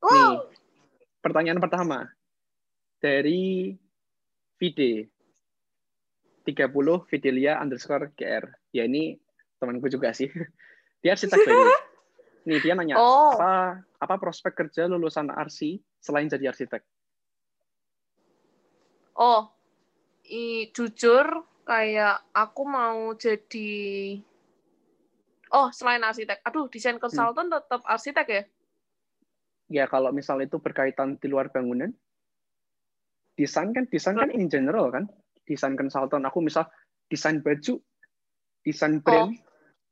Nih, pertanyaan pertama dari Vide 30 Videlia underscore GR. Ya ini temanku juga sih. Dia arsitek dari. Nih dia nanya Oh. apa apa prospek kerja lulusan RC selain jadi arsitek? Oh, i, jujur kayak aku mau jadi Oh, selain arsitek. Aduh, desain Hmm. konsultan tetap arsitek ya? Ya kalau misal itu berkaitan di luar bangunan, desain kan desain kan in general kan, desain konsultan. Aku misal desain baju, desain brand,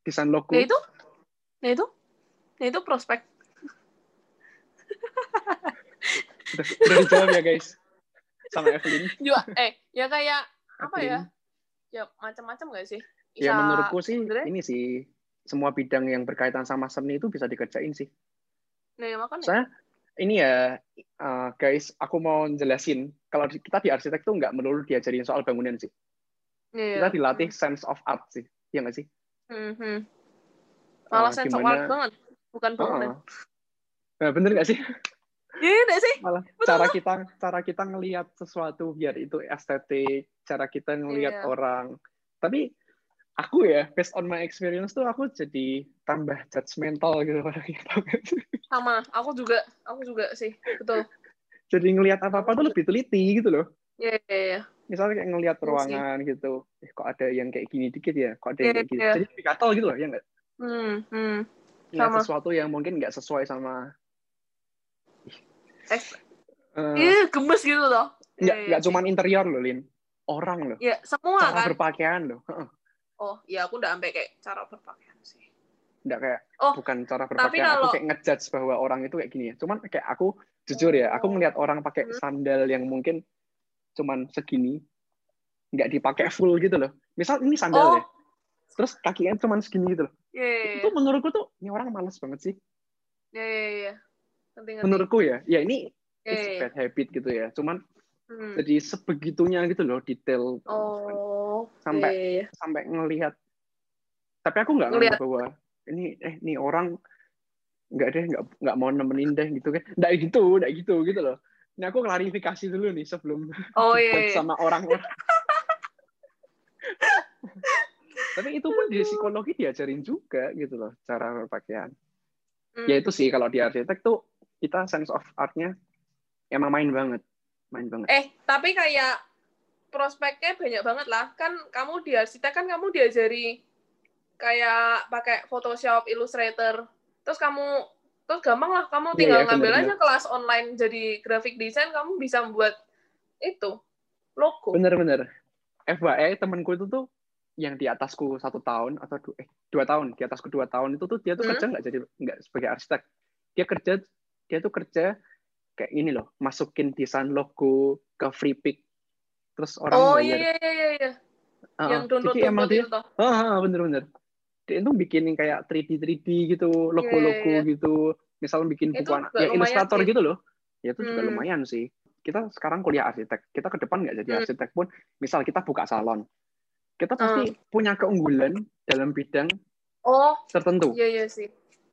desain logo. Nah itu? Nah itu? Nah itu prospek. Udah, udah dijawab ya guys, sama Evelyn. Juga, eh, ya kayak apa ya? Evelyn. Ya macam-macam nggak sih? Ya Bisa- menurutku sih sebenarnya- ini sih semua bidang yang berkaitan sama seni itu bisa dikerjain sih. Nah, ya makanya. Saya ini ya uh, guys, aku mau jelasin kalau kita di arsitek tuh nggak melulu diajarin soal bangunan sih. Iya. Kita dilatih sense of art sih, ya nggak sih? Hmm, hmm. Malah Uh, sense of gimana- art banget. Bukan bangunan. Uh-uh. Nah, bener nggak sih? Iya nggak sih? Malah Betul. cara kita cara kita ngelihat sesuatu biar itu estetik, cara kita ngelihat Iya. orang. Tapi aku ya, based on my experience tuh aku jadi tambah judgmental gitu orangnya, sih? Sama. Aku juga. Aku juga sih. Betul. Jadi ngelihat apa-apa tuh lebih teliti gitu loh. Iya, iya, iya. Misalnya kayak ngelihat Iya ruangan gitu, eh kok ada yang kayak gini dikit ya, kok ada yang Iya, kayak gini. iya. Jadi lebih gatel gitu loh, ya nggak? Hmm, hmm. Ngeliat Sama. sesuatu yang mungkin nggak sesuai sama Eh, Iya, gemes gitu loh. nggak Iya, iya, nggak sih. cuman interior loh, Lin. Orang loh. Ya, semua Cara kan. berpakaian loh. Oh, ya aku udah sampai kayak cara berpakaian sih. nggak kayak Oh, bukan cara tapi berpakaian aku kalau- kayak ngejudge bahwa orang itu kayak gini ya cuman kayak aku jujur ya aku Oh. ngelihat orang pakai Hmm. sandal yang mungkin cuman segini nggak dipakai full gitu loh misal ini sandal Oh, ya terus kakinya cuman segini gitu loh iya, iya, iya. itu menurutku tuh ini orang males banget sih Iya, iya, iya. Ngerti. menurutku ya ya ini Iya, it's iya, iya. bad habit gitu ya cuman Hmm. jadi sebegitunya gitu loh detail Oh, Sampai- iya. sampai ngelihat tapi aku nggak Ngelihat. bahwa ini eh ini orang nggak deh nggak nggak mau nemenin deh gitu kan nggak gitu nggak gitu gitu loh ini aku klarifikasi dulu nih sebelum Oh, iya, iya. sama orang-orang tapi itu pun di psikologi diajarin juga gitu loh cara berpakaian Hmm. ya itu sih kalau di arsitek tuh kita sense of artnya emang main banget main banget Eh, tapi kayak prospeknya banyak banget lah. Kan kamu di arsitek kan kamu diajari kayak pakai Photoshop, Illustrator. Terus kamu terus gampang lah kamu Iya, tinggal iya, ngambil bener-bener. aja kelas online jadi graphic design kamu bisa membuat itu logo. bener-bener FYI temanku itu tuh yang di atasku satu tahun atau du- eh dua tahun di atasku dua tahun itu tuh dia tuh Hmm. kerja nggak jadi nggak sebagai arsitek dia kerja dia tuh kerja kayak ini loh masukin desain logo ke free pick terus orang Oh bayar iya iya iya iya. Ah, Yang download jadi emang dia itu toh. ah, ah, bener-bener dia itu bikinin kayak 3D 3D gitu logo-logo Iya, iya, iya. gitu misal bikin Itu buku anak juga ya ilustrator sih. gitu loh ya itu juga Hmm. lumayan sih kita sekarang kuliah arsitek kita ke depan nggak jadi Hmm. arsitek pun misal kita buka salon kita pasti Hmm. punya keunggulan dalam bidang Oh, tertentu iya iya sih.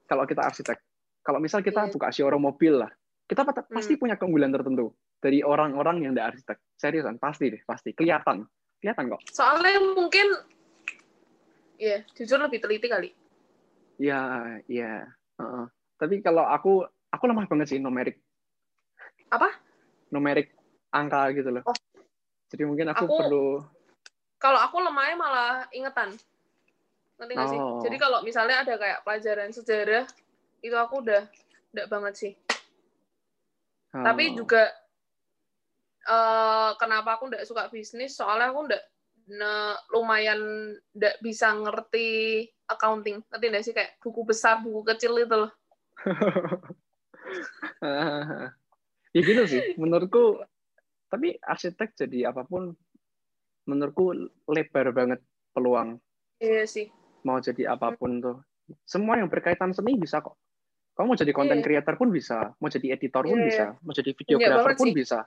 kalau kita arsitek kalau misal kita Iya. buka showroom mobil lah kita Hmm. pasti punya keunggulan tertentu dari orang-orang yang tidak arsitek seriusan pasti deh pasti kelihatan kelihatan kok Soalnya mungkin Iya, jujur lebih teliti kali. ya ya Heeh. tapi kalau aku aku lemah banget sih numerik Apa? numerik angka gitu loh Oh. jadi mungkin aku, Aku- perlu Kalau aku lemahnya malah ingetan. Ngerti nggak sih? Oh. Jadi kalau misalnya ada kayak pelajaran sejarah, itu aku udah udah banget sih. Tapi oh, juga eh kenapa aku nggak suka bisnis? Soalnya aku nggak ne- lumayan nggak bisa ngerti accounting. Ngerti nggak sih kayak buku besar, buku kecil itu loh. ya gitu sih menurutku tapi arsitek jadi apa pun menurutku lebar banget peluang Iya sih. mau jadi apa pun tuh semua yang berkaitan seni bisa kok kamu mau jadi content Iya. creator pun bisa mau jadi editor pun Iya, bisa mau jadi Iya videographer pun sih. bisa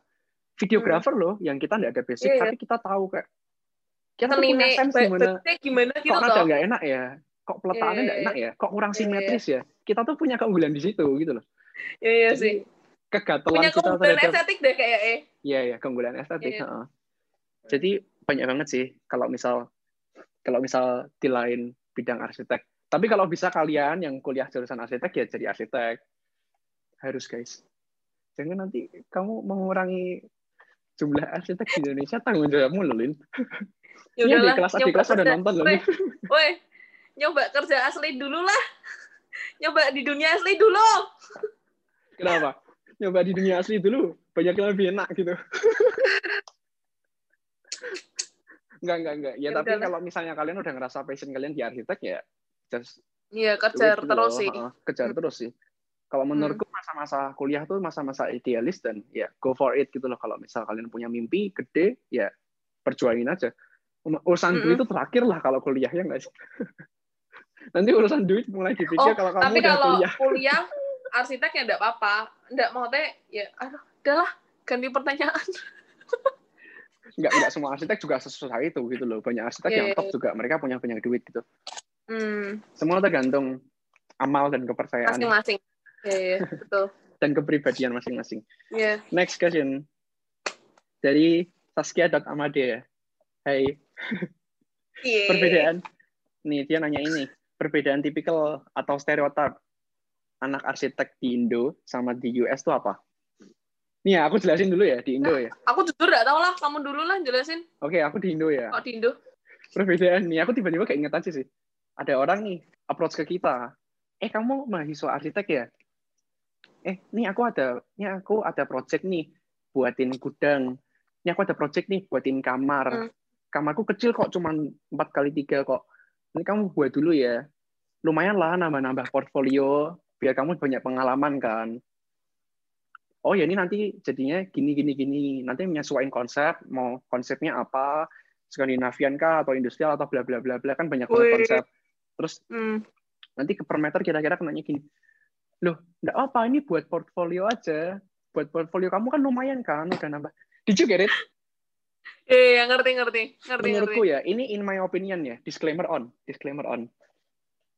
videographer loh yang kita nggak ada basic Iya, iya. tapi kita tahu kayak kita tuh Seni punya sense gimana gimana gitu kok toh. nggak enak ya kok peletakannya Iya, nggak iya, enak ya kok kurang Iya, iya. simetris ya kita tuh punya keunggulan di situ gitu loh Iya iya sih. kegatelan Punya kita keunggulan terhadap estetik deh kayak eh. Iya ya keunggulan estetik. Iya. heeh. Jadi banyak banget sih kalau misal kalau misal di lain bidang arsitek. Tapi kalau bisa kalian yang kuliah jurusan arsitek ya jadi arsitek. Harus guys. Jangan nanti kamu mengurangi jumlah arsitek di Indonesia tanggung jawabmu loh, Lin. Ya di kelas di kelas ada kerja. nonton loh. Weh, nyoba kerja asli dulu lah. Nyoba di dunia asli dulu. Kenapa? Nyoba di dunia asli dulu. Banyak yang lebih enak gitu. Enggak, enggak, enggak. Ya, Ya tapi udahlah. kalau misalnya kalian udah ngerasa passion kalian di arsitek ya just Iya, gitu terus sih. Kejar Hmm. terus sih. Kalau menurutku masa-masa kuliah tuh masa-masa idealis dan ya go for it gitu loh. Kalau misal kalian punya mimpi gede, ya perjuangin aja. Urusan Mm-mm. duit itu terakhir lah kalau kuliah ya nggak sih? Nanti urusan duit mulai dipikir Oh, kalau kamu Tapi udah kalau kuliah. kuliah arsitek ya enggak apa-apa. Enggak maksudnya ya aduh, udahlah ganti pertanyaan. Nggak, nggak semua arsitek juga sesusah itu gitu loh. Banyak arsitek Iya, yang iya, top juga. Mereka punya banyak duit gitu. Hmm, Semua tergantung amal dan kepercayaan masing-masing. Iya, iya, betul. dan kepribadian masing-masing. Iya. Next question dari Saskia.amade. Hai, Iya. perbedaan. Nih, dia nanya ini. Perbedaan tipikal atau stereotip anak arsitek di Indo sama di US itu apa? Nih ya, aku jelasin dulu ya di Indo ya. Aku jujur enggak tahu lah, kamu dulu lah jelasin Oke, aku di Indo ya. kok di Indo. Perbedaan nih, aku tiba-tiba keinget aja sih. Ada orang nih approach ke kita. Eh, kamu mahasiswa arsitek ya? Eh, nih aku ada, nih aku ada project nih buatin gudang. Ini aku ada project nih buatin kamar. Hmm. Kamarku kecil kok, cuman 4 kali tiga kok. Ini kamu buat dulu ya. Lumayan lah nambah-nambah portfolio biar kamu banyak pengalaman kan. Oh ya ini nanti jadinya gini gini gini. Nanti menyesuaikan konsep, mau konsepnya apa, Skandinavian kah atau industrial atau bla bla bla bla kan banyak banget Wih. konsep. Terus Hmm. nanti ke per meter kira-kira kenanya gini. Loh, enggak apa ini buat portfolio aja. Buat portfolio kamu kan lumayan kan udah nambah. Did you get it? Iya, ngerti ngerti. Ngerti Menurutku ngerti. ya, ini in my opinion ya, disclaimer on, disclaimer on.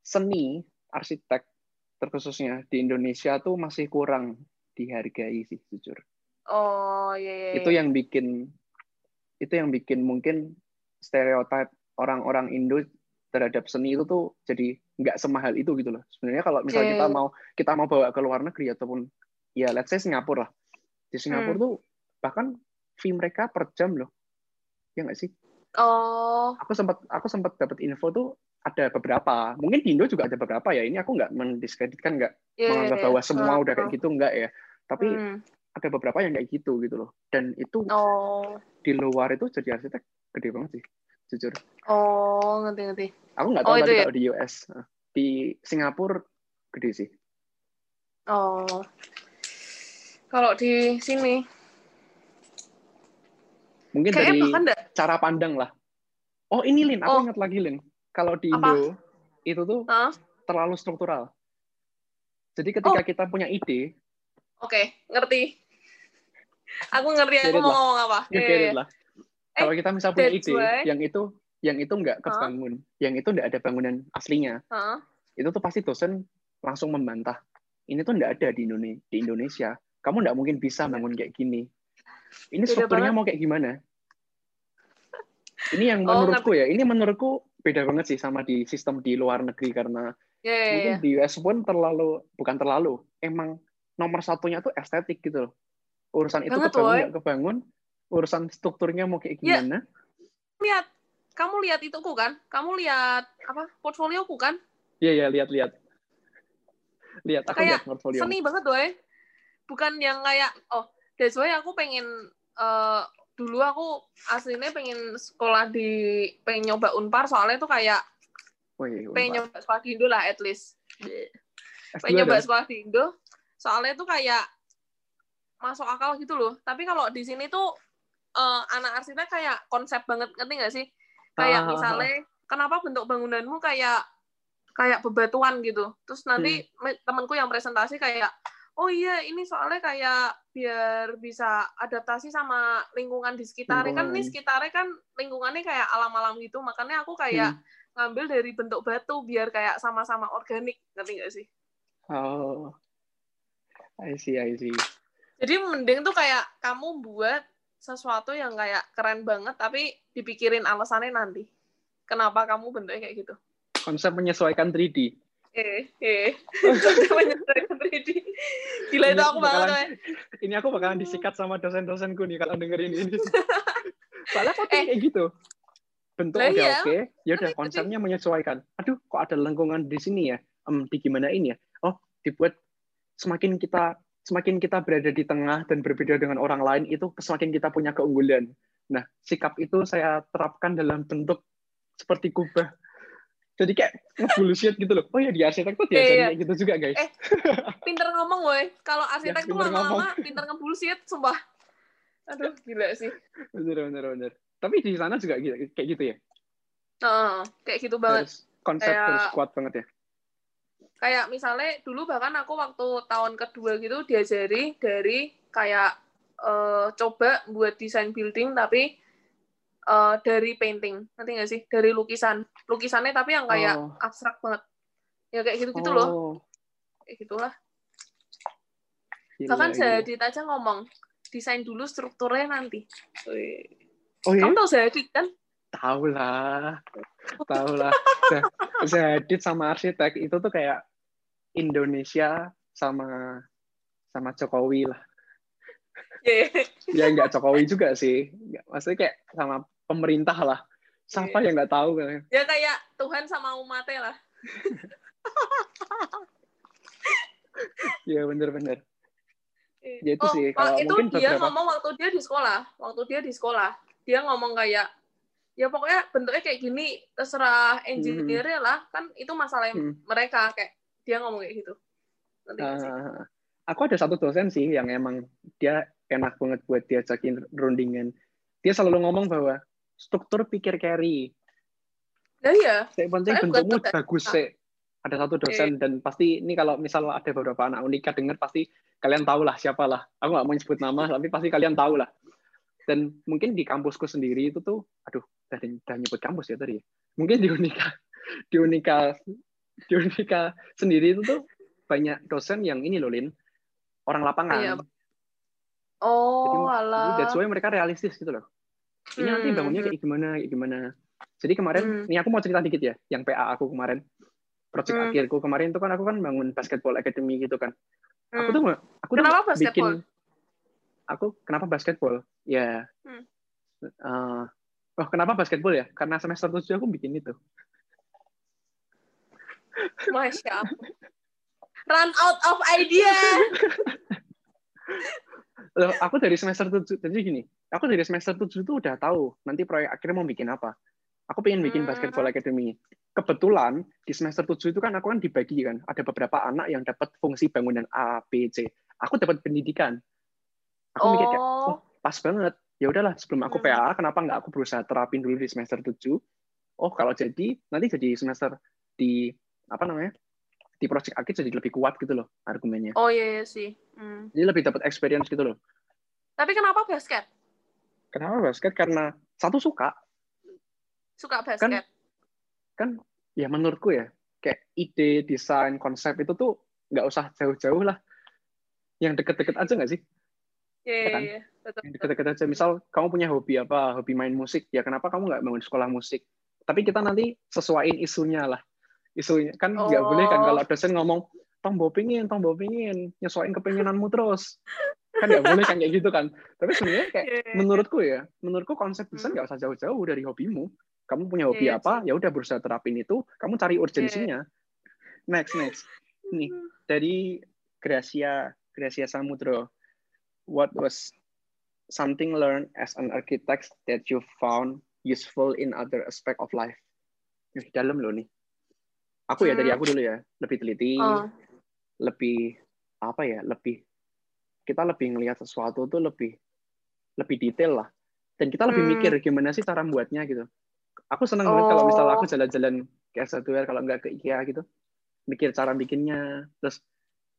Seni arsitek terkhususnya di Indonesia tuh masih kurang dihargai sih jujur. Oh, iya iya. Itu yang bikin itu yang bikin mungkin stereotip orang-orang Indo terhadap seni itu tuh jadi nggak semahal itu gitu loh. Sebenarnya kalau misalnya Iya, kita mau kita mau bawa ke luar negeri ataupun ya let's say Singapura lah. Di Singapura Hmm. tuh bahkan fee mereka per jam loh. Ya nggak sih? Oh, aku sempat aku sempat dapat info tuh ada beberapa mungkin di Indo juga ada beberapa ya ini aku nggak mendiskreditkan nggak iya. menganggap iya. bahwa semua Hmm, udah kayak hmm. gitu nggak ya tapi Hmm. ada beberapa yang kayak gitu gitu loh dan itu Oh, di luar itu jadi arsitek gede banget sih jujur oh, ngerti ngerti. aku nggak Oh, tahu itu tapi ya? kalau di US Nah, di Singapura gede sih Oh. Kalau di sini mungkin kayaknya dari bahkan cara pandang lah oh ini Lin aku Oh. ingat lagi Lin kalau di Apa? Indo itu tuh Hah? terlalu struktural jadi ketika Oh. kita punya ide Oke, ngerti. Aku ngerti aku mau ngomong apa. You get it lah. Kalau kita misal punya ide, why- yang itu yang itu nggak Huh? kebangun, yang itu nggak ada bangunan aslinya, Hah? itu tuh pasti dosen langsung membantah. Ini tuh nggak ada di Indonesia. Di Indonesia, kamu nggak mungkin bisa bangun kayak gini. Ini Beda strukturnya banget. mau kayak gimana? Ini yang Oh, menurutku ya, ini menurutku beda banget sih sama di sistem di luar negeri karena Iya, iya, mungkin iya. di US pun terlalu bukan terlalu, emang nomor satunya tuh estetik gitu loh. Urusan itu Banget, kebangun nggak kebangun, urusan strukturnya mau kayak Iya. gimana? Lihat, kamu lihat itu ku kan? Kamu lihat apa? Portfolioku kan? Iya iya lihat lihat. Lihat aku Kayak lihat portfolio. Seni banget doy. Bukan yang kayak oh, that's why aku pengen eh, dulu aku aslinya pengen sekolah di pengen nyoba Unpar soalnya tuh kayak pengen nyoba sekolah di Indo lah at least. S2 pengen nyoba sekolah di Indo soalnya tuh kayak masuk akal gitu loh tapi kalau di sini tuh eh, anak arsitek kayak konsep banget ngerti nggak sih kayak Ah, ah, misalnya kenapa bentuk bangunanmu kayak kayak bebatuan gitu terus nanti Hmm. temanku yang presentasi kayak oh iya ini soalnya kayak biar bisa adaptasi sama lingkungan di sekitarnya kan ini sekitarnya kan lingkungannya kayak alam-alam gitu makanya aku kayak Hmm. ngambil dari bentuk batu biar kayak sama-sama organik ngerti nggak sih Oh. I see, I see. Jadi mending tuh kayak kamu buat sesuatu yang kayak keren banget tapi dipikirin alasannya nanti. Kenapa kamu bentuknya kayak gitu? Konsep menyesuaikan 3D. Eh, eh. menyesuaikan 3D. Gila itu aku banget. bakalan- woy. Ini aku bakalan disikat sama dosen-dosenku nih kalau dengerin ini. Soalnya kok Eh. kayak gitu. Bentuk udah iya. oke, ya udah konsepnya menyesuaikan. Aduh, kok ada lengkungan di sini ya? Em, di gimana ini ya? Oh, dibuat semakin kita semakin kita berada di tengah dan berbeda dengan orang lain itu semakin kita punya keunggulan. Nah, sikap itu saya terapkan dalam bentuk seperti kubah. Jadi kayak ngebullshit gitu loh. Oh ya di arsitek tuh diajarin iya. gitu juga guys. Eh, Pinter ngomong, woi. Kalau arsitek tuh pinter lama-lama pinter ngebullshit, sumpah. Aduh, gila sih. Bener bener bener. Tapi di sana juga gitu, kayak gitu ya. Heeh, kayak gitu banget. Harus konsep Kayak- harus kuat banget ya. Kayak misalnya dulu bahkan aku waktu tahun kedua gitu diajari dari kayak eh, coba buat desain building tapi eh, dari painting nanti nggak sih dari lukisan lukisannya tapi yang kayak Oh. abstrak banget ya kayak gitu gitu loh Oh, kayak gitulah gila, bahkan gila. Zahadid aja ngomong desain dulu strukturnya nanti. Oh ya? kamu tau kan Tahu lah. Tahu lah. Zahadid sama arsitek itu tuh kayak Indonesia sama sama Jokowi lah. Iya. Ya nggak Jokowi juga sih. Maksudnya kayak sama pemerintah lah. Siapa Iya. yang nggak tahu kan? ya kayak Tuhan sama umatnya lah Iya bener-bener. Iya. Ya itu oh, sih, kalau kalau itu mungkin dia beberapa- ngomong waktu dia di sekolah, waktu dia di sekolah, dia ngomong kayak ya pokoknya bentuknya kayak gini terserah engineer lah kan itu masalah Hmm. mereka kayak dia ngomong kayak gitu. Nanti? Ah, aku ada satu dosen sih yang emang dia enak banget buat diajakin rundingan. Dia selalu ngomong bahwa struktur pikir carry. Nah iya, Yang penting bentukmu bagus sih. Ada satu dosen dan pasti ini kalau misal ada beberapa anak unika denger pasti kalian tahu lah siapa lah. Aku nggak mau nyebut nama tapi pasti kalian tahu lah. Dan mungkin di kampusku sendiri itu tuh, aduh, udah, udah nyebut kampus ya tadi. ya. Mungkin di Unika, di Unika, di Unika sendiri itu tuh banyak dosen yang ini loh, Lin, orang lapangan. Iya. oh Jadi alah. that's why mereka realistis gitu loh. Ini nanti Hmm, bangunnya kayak gimana, kayak gimana. Jadi kemarin, Hmm. ini aku mau cerita dikit ya, yang PA aku kemarin, project Hmm. akhirku kemarin itu kan aku kan bangun basketball academy gitu kan. Aku Hmm. tuh aku tuh Kenapa bikin, basketball? aku kenapa basketball? Ya, Hmm. eh, oh kenapa basketball ya? Karena semester 7 aku bikin itu. Masya Allah. Run out of idea. Loh, aku dari semester 7, jadi gini, aku dari semester 7 tuh udah tahu nanti proyek akhirnya mau bikin apa. Aku pengen bikin Hmm. basketball academy. Kebetulan di semester 7 itu kan aku kan dibagi kan, ada beberapa anak yang dapat fungsi bangunan A, B, C. Aku dapat pendidikan. Aku mikir kayak, Oh, oh, pas banget. Ya udahlah, sebelum aku Hmm. PA, kenapa nggak aku berusaha terapin dulu di semester 7? Oh, kalau jadi, nanti jadi semester di, apa namanya, di project akhir jadi lebih kuat gitu loh argumennya. oh iya, iya sih. Hmm. Jadi lebih dapat experience gitu loh. Tapi kenapa basket? Kenapa basket? Karena satu suka, Suka basket. kan ya menurutku ya kayak ide desain konsep itu tuh nggak usah jauh-jauh lah yang deket-deket aja nggak sih Iya, iya, kan? iya. Betul, yang deket-deket aja misal kamu punya hobi apa hobi main musik ya kenapa kamu nggak bangun sekolah musik tapi kita nanti sesuaiin isunya lah isunya. Kan nggak Oh. boleh kan kalau dosen ngomong tombo pingin tombo pingin nyesuaiin kepinginanmu terus. Kan nggak boleh kan kayak gitu kan. Tapi sebenarnya kayak Iya, iya. menurutku ya menurutku konsep desain Hmm. nggak usah jauh-jauh dari hobimu. Kamu punya hobi Iya, apa ya udah berusaha terapin itu kamu cari urgensinya. Next next. Nih dari Gracia Gracia Samudro. What was something learned as an architect that you found useful in other aspect of life? Ih, dalam loh nih aku ya dari Hmm. aku dulu ya lebih teliti Oh, lebih apa ya lebih kita lebih ngelihat sesuatu tuh lebih lebih detail lah dan kita lebih Hmm. mikir gimana sih cara membuatnya gitu aku seneng banget kalau misalnya aku Oh. jalan-jalan ke S1 kalau nggak ke IKEA gitu mikir cara bikinnya terus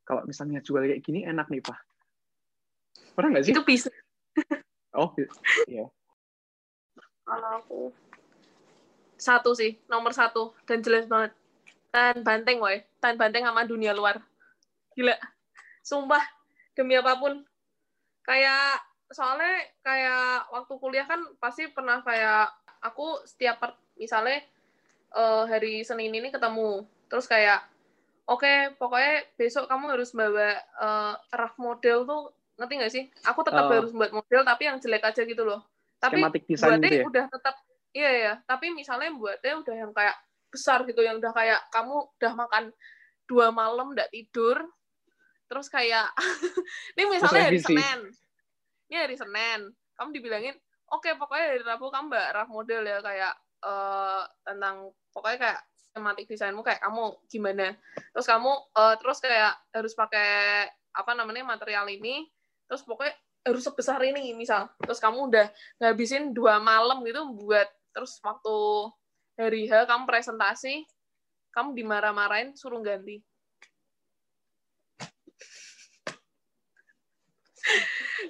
kalau misalnya jual kayak gini enak nih pak pernah nggak sih itu bisa. oh iya Kalau aku satu sih, nomor satu dan jelas banget. Tahan banteng, woi. Tahan banteng sama dunia luar. Gila. Sumpah, demi apa pun. kayak soalnya kayak waktu kuliah kan pasti pernah kayak aku setiap per, misalnya uh, hari Senin ini ketemu terus kayak oke okay, pokoknya besok kamu harus bawa uh, rough model tuh ngerti nggak sih aku tetap uh, harus buat model tapi yang jelek aja gitu loh tapi buatnya gitu ya? udah tetap iya ya tapi misalnya buatnya udah yang kayak besar gitu yang udah kayak kamu udah makan dua malam nggak tidur terus kayak ini misalnya hari Senin. Ini hari Senin. Kamu dibilangin oke okay, pokoknya hari Rabu kamu mbak raf model ya kayak uh, tentang pokoknya kayak tematik desainmu kayak kamu gimana? Terus kamu uh, terus kayak harus pakai apa namanya material ini terus pokoknya harus sebesar ini misal. Terus kamu udah ngabisin dua malam gitu buat terus waktu hari H kamu presentasi. Kamu dimarah-marahin suruh ganti.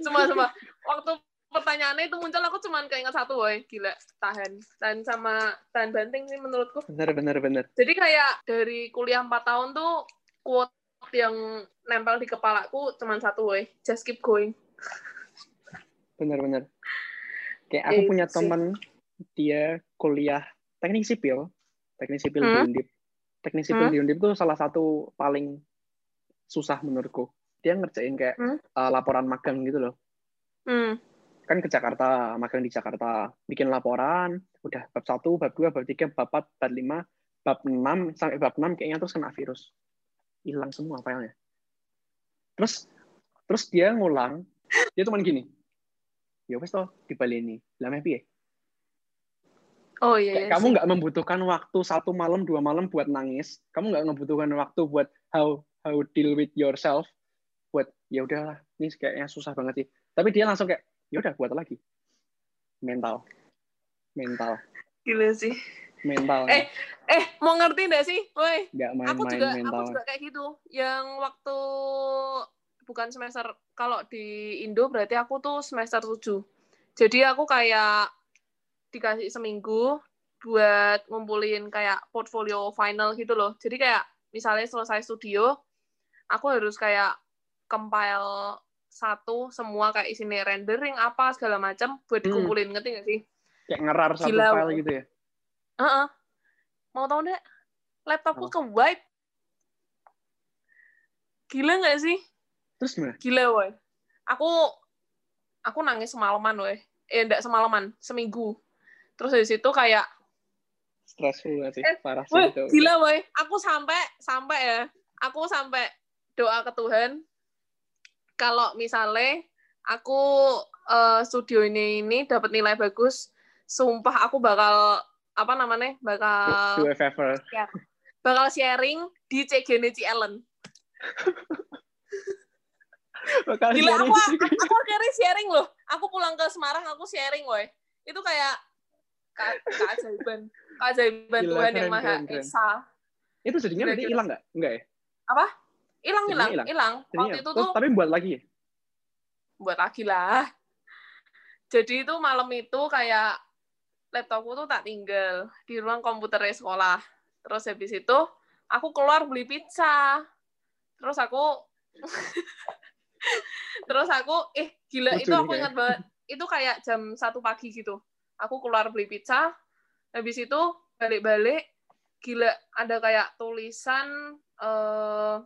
Semua semua waktu pertanyaannya itu muncul aku cuma keinget satu woy. Gila tahan. Tahan sama tahan banting sih menurutku. Bener bener bener. Jadi kayak dari kuliah empat tahun tuh quote yang nempel di kepalaku cuma satu woy. Just keep going. Bener bener. Kayak aku punya teman dia kuliah teknik sipil teknik sipil hmm? di Undip teknik sipil hmm? di Undip tuh salah satu paling susah menurutku dia ngerjain kayak hmm? uh, laporan magang gitu loh. Hmm. Kan ke Jakarta, magang di Jakarta, bikin laporan, udah bab 1, bab 2, bab 3, bab 4, bab 5, bab 6 sampai bab 6 kayaknya terus kena virus. Hilang semua filenya. Terus terus dia ngulang, dia cuma gini. Ya wes toh dibaleni. Lah piye? Oh iya. iya kamu nggak membutuhkan waktu satu malam dua malam buat nangis. Kamu nggak membutuhkan waktu buat how how deal with yourself. Buat ya udahlah ini kayaknya susah banget sih. Tapi dia langsung kayak ya udah buat lagi? Mental. Mental. Gila sih. Mental. Eh eh mau ngerti nggak sih woi? Aku juga mental. aku juga kayak gitu. Yang waktu bukan semester kalau di Indo berarti aku tuh semester 7 jadi aku kayak dikasih seminggu buat ngumpulin kayak portfolio final gitu loh jadi kayak misalnya selesai studio aku harus kayak compile satu semua kayak isinya rendering apa segala macam buat hmm. dikumpulin hmm. ngerti gak sih? Kayak ngerar satu Gila. file gitu ya? Uh -uh. Mau tau deh, laptopku oh. ke wipe. Gila gak sih? Terus gimana? Gila, woy. Aku aku nangis semalaman, woy. Eh, enggak semalaman, seminggu. Terus dari situ kayak stressful gak sih? Eh, Parah sih woy, itu. Gila, woy. Aku sampai sampai ya. Aku sampai doa ke Tuhan kalau misalnya aku uh, studio ini ini dapat nilai bagus, sumpah aku bakal apa namanya bakal ya, bakal sharing di CGN Ellen. bakal Gila aku, aku, aku akhirnya sharing loh. Aku pulang ke Semarang aku sharing woi. Itu kayak keajaiban keajaiban Tuhan yang Maha Esa. Itu sedihnya nanti hilang nggak? Enggak ya? Apa? hilang hilang hilang. waktu itu tuh tapi buat lagi buat lagi lah. Jadi itu malam itu kayak laptopku tuh tak tinggal. Di ruang komputer sekolah. Terus habis itu aku keluar beli pizza. Terus aku terus aku eh gila Lucu itu aku ingat banget. Itu kayak jam satu pagi gitu aku keluar beli pizza. Habis itu balik-balik gila ada kayak tulisan uh,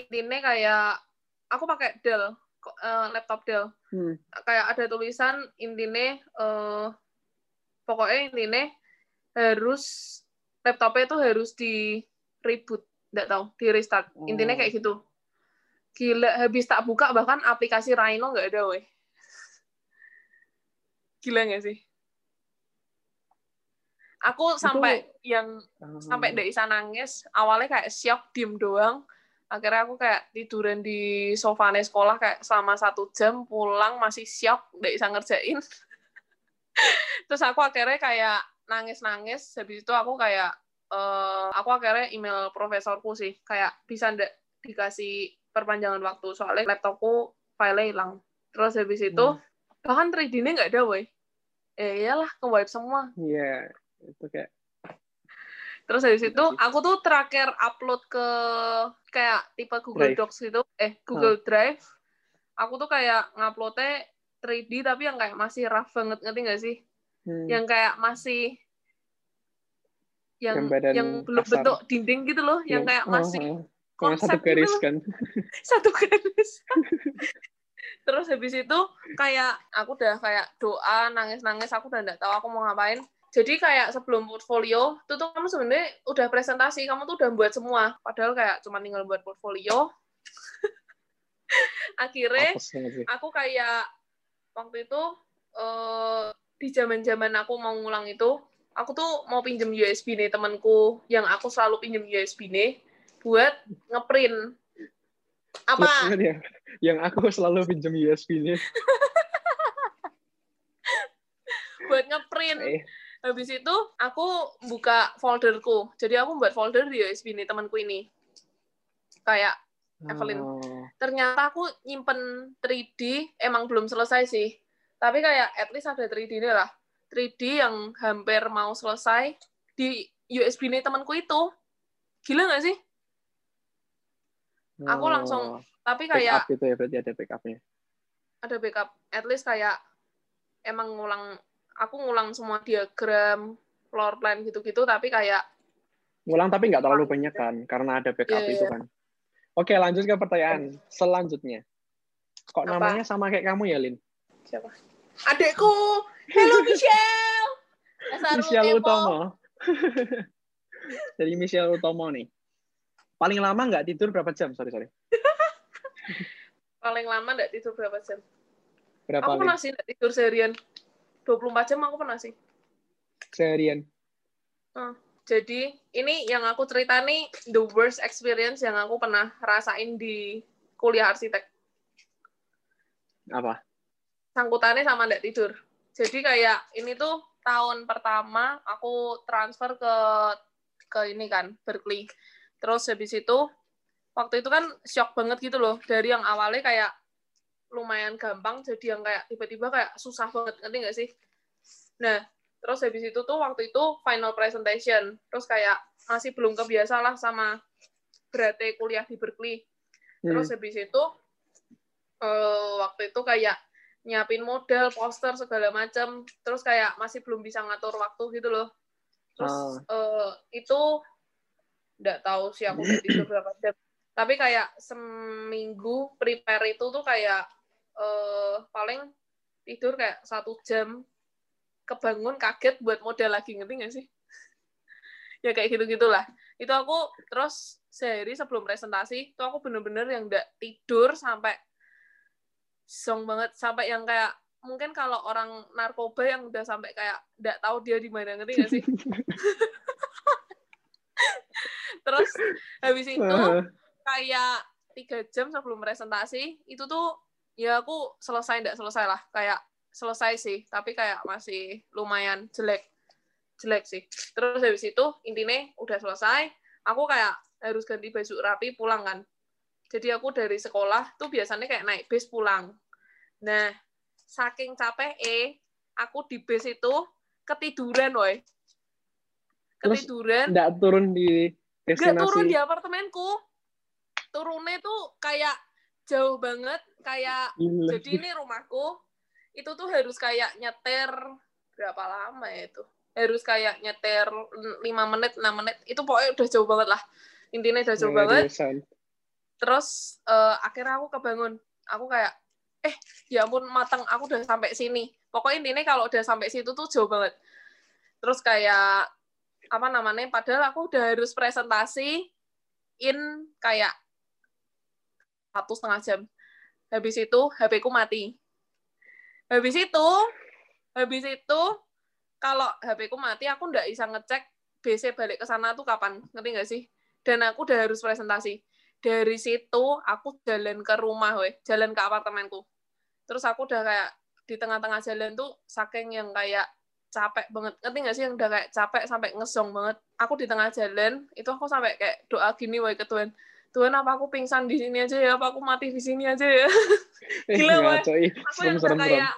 intinya kayak aku pakai Dell uh, laptop Dell. Hmm. kayak ada tulisan intinya uh, pokoknya intinya harus laptopnya itu harus di reboot nggak tahu di restart. Oh. intinya kayak gitu. Gila habis tak buka bahkan aplikasi Rhino nggak ada weh gila nggak sih? Aku sampai itu... yang sampai dari bisa nangis awalnya kayak shock diem doang. Akhirnya aku kayak tiduran di sofa sekolah kayak selama satu jam pulang masih siap udah bisa ngerjain. Terus aku akhirnya kayak nangis-nangis habis itu aku kayak uh, aku akhirnya email profesorku sih kayak bisa ndak dikasih perpanjangan waktu soalnya laptopku file hilang. Terus habis itu hmm. bahkan 3D-nya nggak ada woi eh iyalah ke wipe semua iya yeah, itu kayak Terus dari situ iya aku tuh terakhir upload ke kayak tipe Google Drive. Docs gitu, eh Google huh. Drive. aku tuh kayak nguploadnya 3D tapi yang kayak masih rough banget ngerti nggak sih Hmm. yang kayak masih yang Gambaran yang belum kasar. bentuk dinding gitu loh yang Yang- kayak oh, masih oh. Konsep satu garis gitu. kan. satu garis terus habis itu kayak aku udah kayak doa nangis nangis aku udah nggak tahu aku mau ngapain. Jadi kayak sebelum portfolio itu tuh kamu sebenarnya udah presentasi kamu tuh udah buat semua. Padahal kayak cuma tinggal buat portfolio. Akhirnya aku kayak waktu itu eh, di zaman zaman aku mau ngulang itu aku tuh mau pinjem USB nih temanku yang aku selalu pinjem USB nih buat ngeprint apa Plus banget ya. Yang aku selalu pinjam USB-nya. buat ngeprint Eh, habis itu aku buka folderku jadi aku buat folder di USB nih temanku ini kayak Evelyn. oh. ternyata aku nyimpen 3D emang belum selesai sih tapi kayak at least ada 3D nya lah 3D yang hampir mau selesai di USB nih temanku itu gila nggak sih Aku langsung Oh, tapi backup kayak gitu ya berarti ada backupnya. ada backup at least kayak emang ngulang aku ngulang semua diagram floor plan gitu-gitu tapi kayak Ngulang tapi nggak terlalu banyak kan, karena ada backup Iya, itu iya. kan. Oke, lanjut ke pertanyaan selanjutnya. Kok Apa? namanya sama kayak kamu ya, Lin? siapa adekku hello Michelle Michelle. Utomo. Jadi Michelle Utomo nih. Paling lama nggak tidur berapa jam? Sorry, sorry. paling lama nggak tidur berapa jam Berapa aku pernah sih nggak tidur seharian 24 jam aku pernah sih Seharian. Jadi ini yang aku cerita nih the worst experience yang aku pernah rasain di kuliah arsitek. Apa? Sangkutannya sama nggak tidur. Jadi kayak ini tuh tahun pertama aku transfer ke ke ini kan Berkeley. Terus habis itu waktu itu kan shock banget gitu loh. Dari yang awalnya kayak lumayan gampang jadi yang kayak tiba-tiba kayak susah banget ngerti nggak sih? Nah terus habis itu tuh waktu itu final presentation. Terus kayak masih belum kebiasa lah sama beratnya kuliah di Berkeley. Terus Hmm. habis itu eh, waktu itu kayak nyiapin model poster segala macam terus kayak masih belum bisa ngatur waktu gitu loh. Terus eh, itu nggak tahu sih aku udah tidur berapa jam. Tapi kayak seminggu prepare itu tuh kayak eh, paling tidur kayak satu jam. Kebangun kaget buat model lagi ngerti nggak sih? Ya kayak gitu gitulah itu aku terus sehari sebelum presentasi itu aku bener-bener yang nggak tidur sampai song banget. Sampai yang kayak mungkin kalau orang narkoba yang udah sampai kayak nggak tahu dia di mana ngerti nggak sih terus habis itu kayak tiga jam sebelum presentasi itu tuh ya aku selesai nggak selesai lah. Kayak selesai sih tapi kayak masih lumayan jelek jelek sih. Terus habis itu intinya udah selesai aku kayak harus ganti baju rapi pulang kan. Jadi aku dari sekolah tuh biasanya kayak naik bis pulang. Nah saking capek eh aku di bis itu ketiduran woi Terus ketiduran nggak turun di destinasi. turun di apartemenku. Turunnya tuh kayak jauh banget, kayak Gila. jadi ini rumahku itu tuh harus kayak nyetir berapa lama ya itu? Harus kayak nyetir 5 menit, 6 menit. Itu pokoknya udah jauh banget lah. Intinya udah jauh banget. Seriusan. Terus eh, akhirnya aku kebangun. Aku kayak eh ya ampun matang aku udah sampai sini. Pokoknya intinya kalau udah sampai situ tuh jauh banget. Terus kayak apa namanya? Padahal aku udah harus presentasi in kayak satu setengah jam. Habis itu HP ku mati. Habis itu, habis itu kalau HP ku mati aku nggak bisa ngecek BC balik ke sana tuh kapan, ngerti nggak sih? Dan aku udah harus presentasi. Dari situ aku jalan ke rumah, weh, jalan ke apartemenku. Terus aku udah kayak di tengah-tengah jalan tuh saking yang kayak capek banget. Ngerti nggak sih yang udah kayak capek sampai ngesong banget. Aku di tengah jalan, itu aku sampai kayak doa gini, weh, ke Tuhan. Tuhan, apa aku pingsan di sini aja ya? Apa aku mati di sini aja ya? Gila, ih. Aku yang udah kayak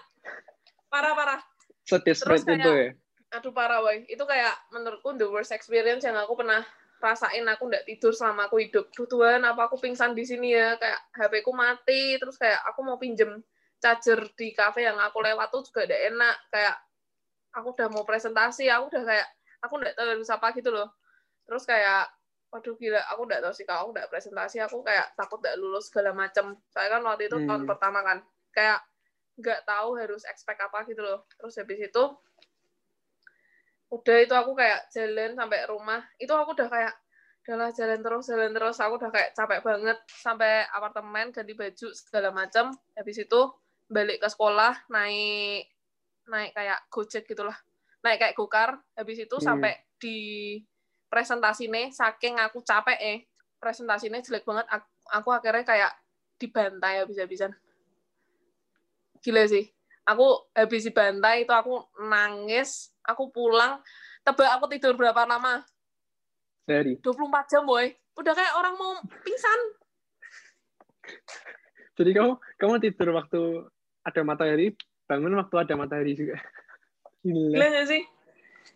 parah-parah. Sedih Terus itu kayak- ya. Aduh parah, woy. Itu kayak menurutku the worst experience yang aku pernah rasain aku nggak tidur selama aku hidup. Duh Tuhan, apa aku pingsan di sini ya? Kayak HP ku mati, terus kayak aku mau pinjem charger di cafe yang aku lewat tuh juga udah enak. Kayak aku udah mau presentasi, aku udah kayak aku nggak tahu harus apa gitu loh. Terus kayak waduh gila, aku nggak tahu sih kalau aku nggak presentasi, aku kayak takut nggak lulus segala macem. Saya kan waktu itu tahun Hmm. pertama kan, kayak nggak tahu harus expect apa gitu loh. Terus habis itu udah itu aku kayak jalan sampai rumah itu aku udah kayak udahlah jalan terus jalan terus aku udah kayak capek banget sampai apartemen ganti baju segala macam habis itu balik ke sekolah naik naik kayak gojek gitulah. Naik kayak gokar habis itu Hmm. sampai di presentasi nih saking aku capek eh presentasinya jelek banget aku, aku akhirnya kayak dibantai habis-habisan. Gila sih. Aku habis dibantai itu aku nangis aku pulang tebak aku tidur berapa lama? Dari. 24 jam boy. Udah kayak orang mau pingsan. Jadi kamu kamu tidur waktu ada matahari, bangun waktu ada matahari juga. Gila. gila gak sih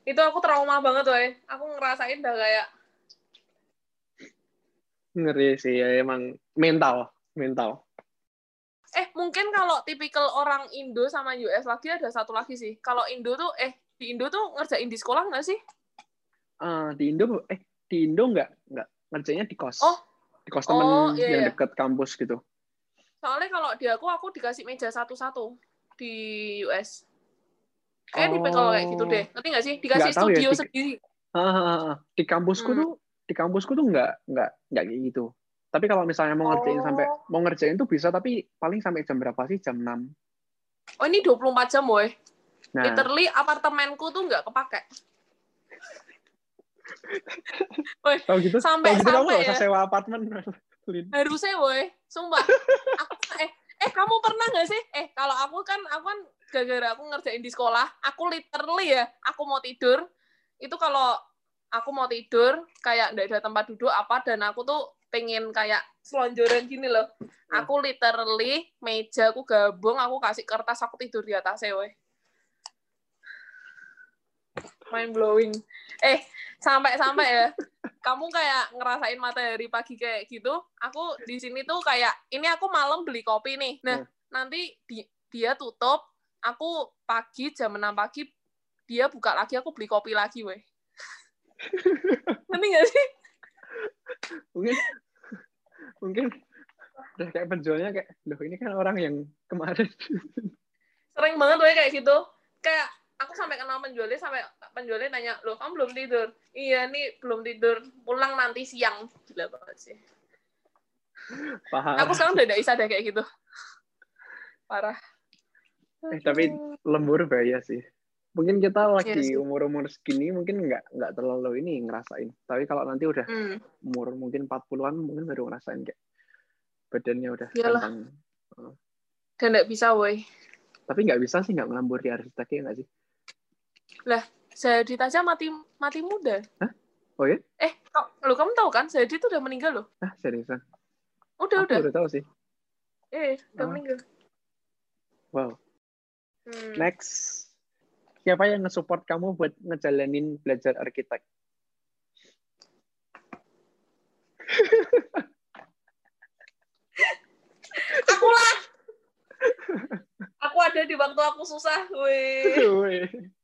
itu aku trauma banget boy aku ngerasain udah kayak Ngeri sih ya emang mental, mental. eh mungkin kalau tipikal orang Indo sama US lagi ada satu lagi sih kalau Indo tuh eh di Indo tuh ngerjain di sekolah nggak sih Ah, di Indo eh di Indo nggak nggak ngerjainnya di kos. Oh. Di kos Oh, temen iya, yang iya. deket kampus gitu. soalnya kalau di aku aku dikasih meja satu-satu di US kayak tipikal kayak gitu deh ngerti nggak sih dikasih tahu ya, studio di- sendiri ah. di kampusku Hmm. tuh di kampusku tuh nggak nggak nggak kayak gitu. Tapi kalau misalnya mau ngerjain Oh. sampai mau ngerjain tuh bisa tapi paling sampai jam berapa sih? Jam 6. oh ini 24 jam boy Nah, literally apartemenku tuh nggak kepake Woi, kalau gitu, sampai- kalau gitu kamu sampai usah ya. sewa apartemen. Lin. harusnya boy sumpah aku, eh eh kamu pernah nggak sih? Eh kalau aku kan aku kan gara-gara aku ngerjain di sekolah aku literally ya aku mau tidur itu kalau aku mau tidur kayak nggak ada tempat duduk apa dan aku tuh pengen kayak selonjoran gini loh. Hmm. aku literally meja aku gabung aku kasih kertas aku tidur di atasnya woi mind blowing eh sampai-sampai ya kamu kayak ngerasain matahari pagi kayak gitu aku di sini tuh kayak ini aku malam beli kopi nih. Nah Hmm. nanti di, dia tutup aku pagi jam 6 pagi dia buka lagi aku beli kopi lagi weh. Ngerti gak sih? Mungkin mungkin udah kayak penjualnya kayak loh ini kan orang yang kemarin. Sering banget weh kayak gitu. Kayak aku sampai kenal penjualnya sampai penjualnya nanya loh kamu belum tidur? Iya nih belum tidur. Pulang nanti siang. Gila banget sih. Paham aku sekarang udah gak bisa deh kayak gitu. Parah. Eh, tapi lembur bahaya sih. Mungkin kita lagi Iya sih. umur umur segini mungkin nggak nggak terlalu ini ngerasain. Tapi kalau nanti udah Hmm. umur mungkin 40-an mungkin baru ngerasain kayak badannya udah Iyalah. gampang dan gak bisa woi. Tapi nggak bisa sih nggak ngelambur di arsitek ya nggak sih Zadit aja mati mati muda. Oh ya eh kok- lo kamu tahu kan Zadit tuh udah meninggal loh. Ah seriusan? Udah Aku udah. udah tahu sih. Eh udah Oh. meninggal. Wow. Hmm. next. Siapa yang nge-support kamu buat ngejalanin belajar arsitek aku lah aku ada di waktu aku susah Weh.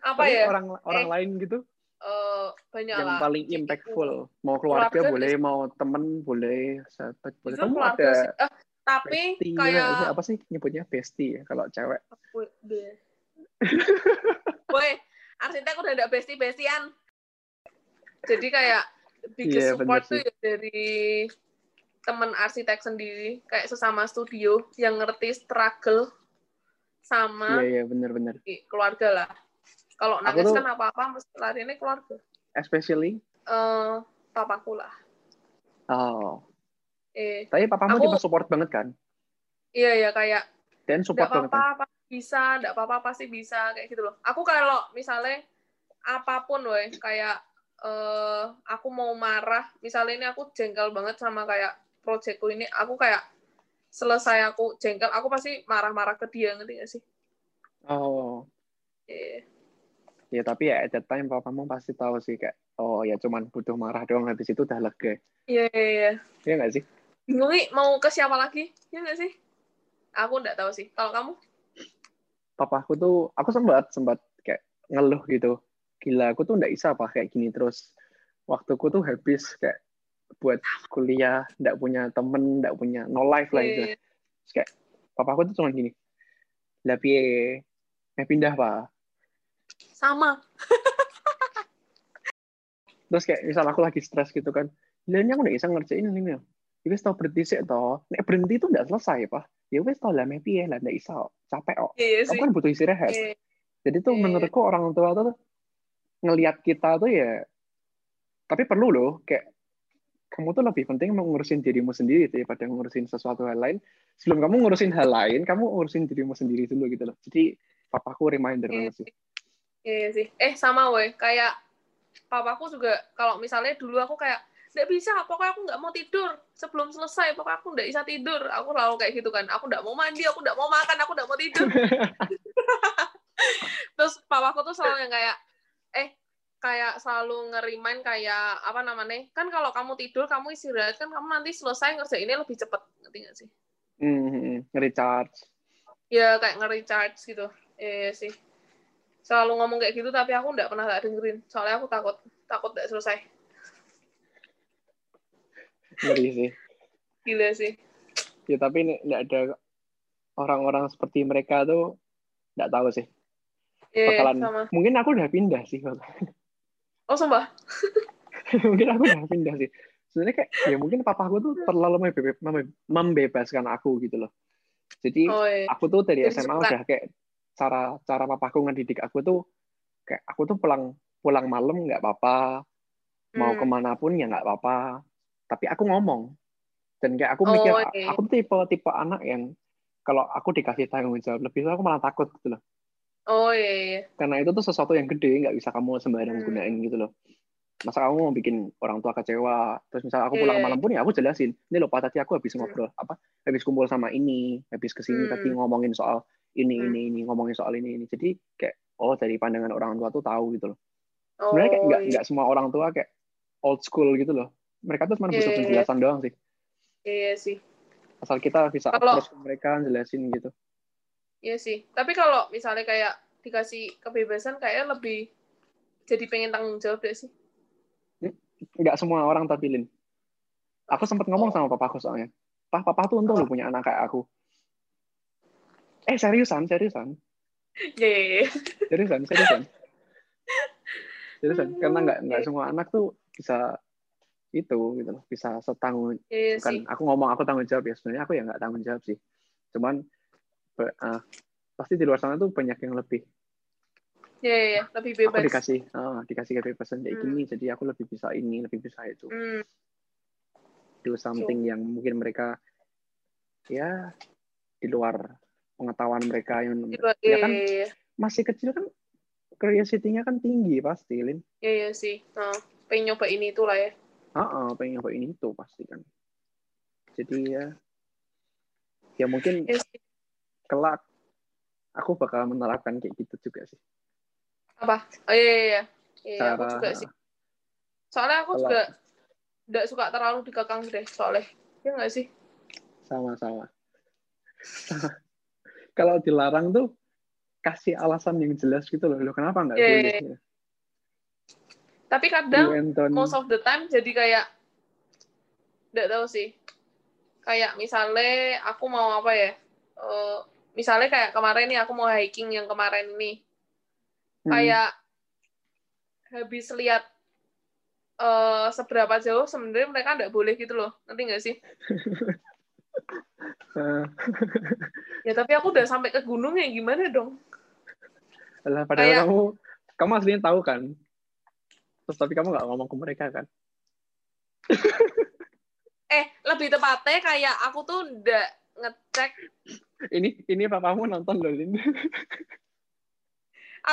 apa Tapi ya? orang orang Eh, lain gitu. Eh, banyak yang lah. paling impactful. mau keluarga, Keluarga boleh mau temen boleh sahabat boleh. Kamu ada sih. Eh, tapi bestie ya, kayak apa sih nyebutnya? Bestie ya kalau cewek. Woi, arsitek udah ada bestie-bestian. Jadi kayak biggest Iya, support bener tuh ya dari temen arsitek sendiri, kayak sesama studio yang ngerti struggle sama iya iya benar-benar di keluarga lah. Kalau nangis tuh- kan apa-apa mesti lari ini keluarga. especially Eh, papaku lah. oh Eh, tapi papamu Aku- tipe support banget kan iya ya kayak dan support banget kan apa-apa pasti bisa, nggak apa-apa pasti bisa kayak gitu loh. Aku kalau misalnya apa pun, weh, kayak eh aku mau marah, misalnya ini aku jengkel banget sama kayak proyekku ini, aku kayak selesai aku jengkel, aku pasti marah-marah ke dia, ngerti gak sih? oh Eh, ya tapi ya at that time papamu pasti tahu sih kayak oh ya cuman butuh marah doang habis itu udah lega Iya, iya, iya. Iya nggak sih Bingung mau ke siapa lagi? Ya nggak sih? Aku nggak tahu sih. Kalau kamu? papaku tuh aku sempat sempat kayak ngeluh gitu gila aku tuh nggak bisa apa kayak gini terus waktuku tuh habis kayak buat kuliah nggak punya temen nggak punya no life lah gitu Iya, Terus kayak papaku tuh cuma gini lah piye? Eh pindah pak Sama. terus kayak misal aku lagi stres gitu kan lah ini aku nggak bisa ngerjain ini ya wis tau berhenti sih toh. Nek berhenti tuh nggak selesai pak ya wis tau lah me piye? Lah nggak bisa capek kok. Iya kamu sih. kan butuh istirahat. Iya. Jadi tuh Iya. menurutku orang tua tuh ngelihat kita tuh ya, tapi perlu loh kayak kamu tuh lebih penting mengurusin dirimu sendiri daripada ngurusin sesuatu hal lain. Sebelum kamu ngurusin hal lain, kamu urusin dirimu sendiri dulu gitu loh. Jadi papaku reminder Iya banget sih. Iya sih. Eh sama weh, kayak papaku juga kalau misalnya dulu aku kayak nggak bisa, pokoknya aku nggak mau tidur sebelum selesai, pokoknya aku nggak bisa tidur. Aku selalu kayak gitu kan. Aku nggak mau mandi, aku nggak mau makan, aku nggak mau tidur. Terus papaku tuh selalu yang kayak, kayak selalu ngerimain kayak apa namanya kan kalau kamu tidur kamu istirahat kan kamu nanti selesai ngerjainnya lebih cepet ngerti nggak sih Hmm, recharge. ya kayak nge-recharge gitu iya sih selalu ngomong kayak gitu tapi aku nggak pernah tak dengerin soalnya aku takut takut nggak selesai Ngeri sih. gila sih Ya tapi nggak ada orang-orang seperti mereka tuh nggak tahu sih. iya Bakalan sama mungkin aku udah pindah sih. Oh sumpah? Mungkin aku udah pindah sih. Sebenarnya kayak ya mungkin papaku tuh terlalu membebaskan aku gitu loh. Jadi oh iya. aku tuh dari SMA udah kayak cara cara papaku ngedidik aku tuh kayak aku tuh pulang pulang malam nggak apa-apa mau Hmm. ke mana pun ya nggak apa-apa tapi aku ngomong. Dan kayak aku Oh, mikir iya. aku tuh tipe tipe anak yang kalau aku dikasih tanggung jawab lebih aku malah takut gitu loh oh iya iya karena itu tuh sesuatu yang gede nggak bisa kamu sembarang Hmm. gunain gitu loh masa kamu mau bikin orang tua kecewa terus misal aku pulang Iya. malam pun ya aku jelasin ini loh pak tadi aku habis Hmm. ngobrol apa habis kumpul sama ini habis ke sini Hmm. tadi ngomongin soal ini Hmm. ini ini ngomongin soal ini ini jadi kayak oh dari pandangan orang tua tuh tahu gitu loh oh sebenarnya kayak nggak iya. nggak semua orang tua kayak old school gitu loh mereka tuh cuma butuh Iya. penjelasan doang sih iya sih asal kita bisa Kalau- approach ke mereka jelasin gitu iya sih. Tapi kalau misalnya kayak dikasih kebebasan kayaknya lebih jadi pengen tanggung jawab deh sih. Nggak semua orang tapi Lin. Aku sempat ngomong sama papaku soalnya. Pah papa tuh untung lu punya anak kayak aku. Eh seriusan seriusan? Iya iya, iya. seriusan seriusan. Seriusan Hmm, karena nggak nggak semua anak tuh bisa itu gitu loh bisa setanggung iya bukan sih. aku ngomong aku tanggung jawab ya sebenarnya aku ya nggak tanggung jawab sih. Cuman ah, pasti di luar sana tuh banyak yang lebih iya iya, iya. lebih aku bebas dikasih ah, dikasih kebebasan kayak Hmm. gini jadi aku lebih bisa ini lebih bisa itu Hmm. do something yang mungkin mereka ya di luar pengetahuan mereka yang Iya, ya iya, kan iya, iya. masih kecil kan curiosity-nya kan tinggi pasti Lin Iya, iya sih. Nah, pengen nyoba ini itu lah ya. ah pengen nyoba ini itu pasti kan jadi ya ya mungkin. Kelak aku bakal menerapkan kayak gitu juga sih Apa? Oh iya, iya, iya. Iya, aku cara juga sih. Soalnya aku Kalau- juga nggak suka terlalu dikekang deh, soalnya. Iya nggak sih? sama-sama kalau dilarang tuh kasih alasan yang jelas gitu loh Loh, kenapa nggak Iya, boleh iya, ya? Tapi kadang, most of the time jadi kayak, nggak tahu sih. Kayak misalnya aku mau apa ya? Eh, misalnya kayak kemarin nih aku mau hiking yang kemarin ini. Hmm. kayak habis lihat eh, seberapa jauh sebenarnya mereka nggak boleh gitu loh. Nanti nggak sih? Eh, ya tapi aku udah sampai ke gunung ya gimana dong? Alah, padahal Kayak- kamu kamu aslinya tahu kan? Terus tapi kamu nggak ngomong ke mereka kan? Eh lebih tepatnya kayak aku tuh nggak ngecek ini ini papamu nonton loh Lin.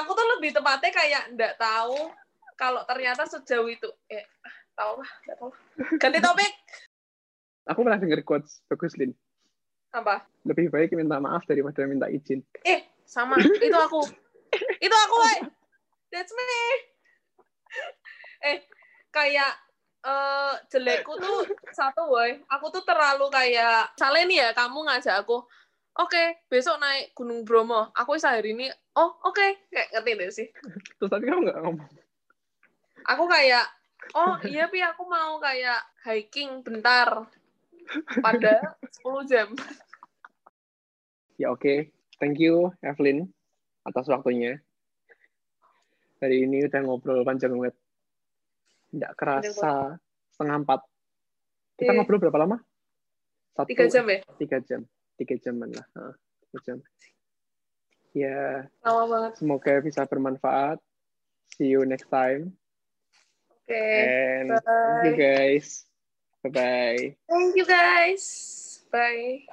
Aku tuh lebih tepatnya kayak nggak tahu kalau ternyata sejauh itu eh ah, tahu lah nggak tahu ganti topik. Aku pernah denger quotes bagus Lin. Apa? Lebih baik minta maaf daripada minta izin. Eh sama. Itu aku. Itu aku woy. that's me. Eh kayak eh jelekku tuh satu woy aku tuh terlalu kayak misalnya nih ya kamu ngajak aku oke besok naik Gunung Bromo aku bisa hari ini oh oke kayak ngerti deh sih Terus tadi kamu nggak ngomong. aku kayak oh iya pi aku mau kayak hiking bentar pada 10 jam Ya oke, thank you Evelyn atas waktunya. Hari ini udah ngobrol panjang banget. Nggak kerasa setengah empat. Kita Iya. ngobrol berapa lama? Satu, tiga jam ya Tiga jam. Tiga jaman lah. Tiga jam. Ya, lama banget semoga bisa bermanfaat. See you next time. oke And thank you bye guys. Bye-bye. thank you guys bye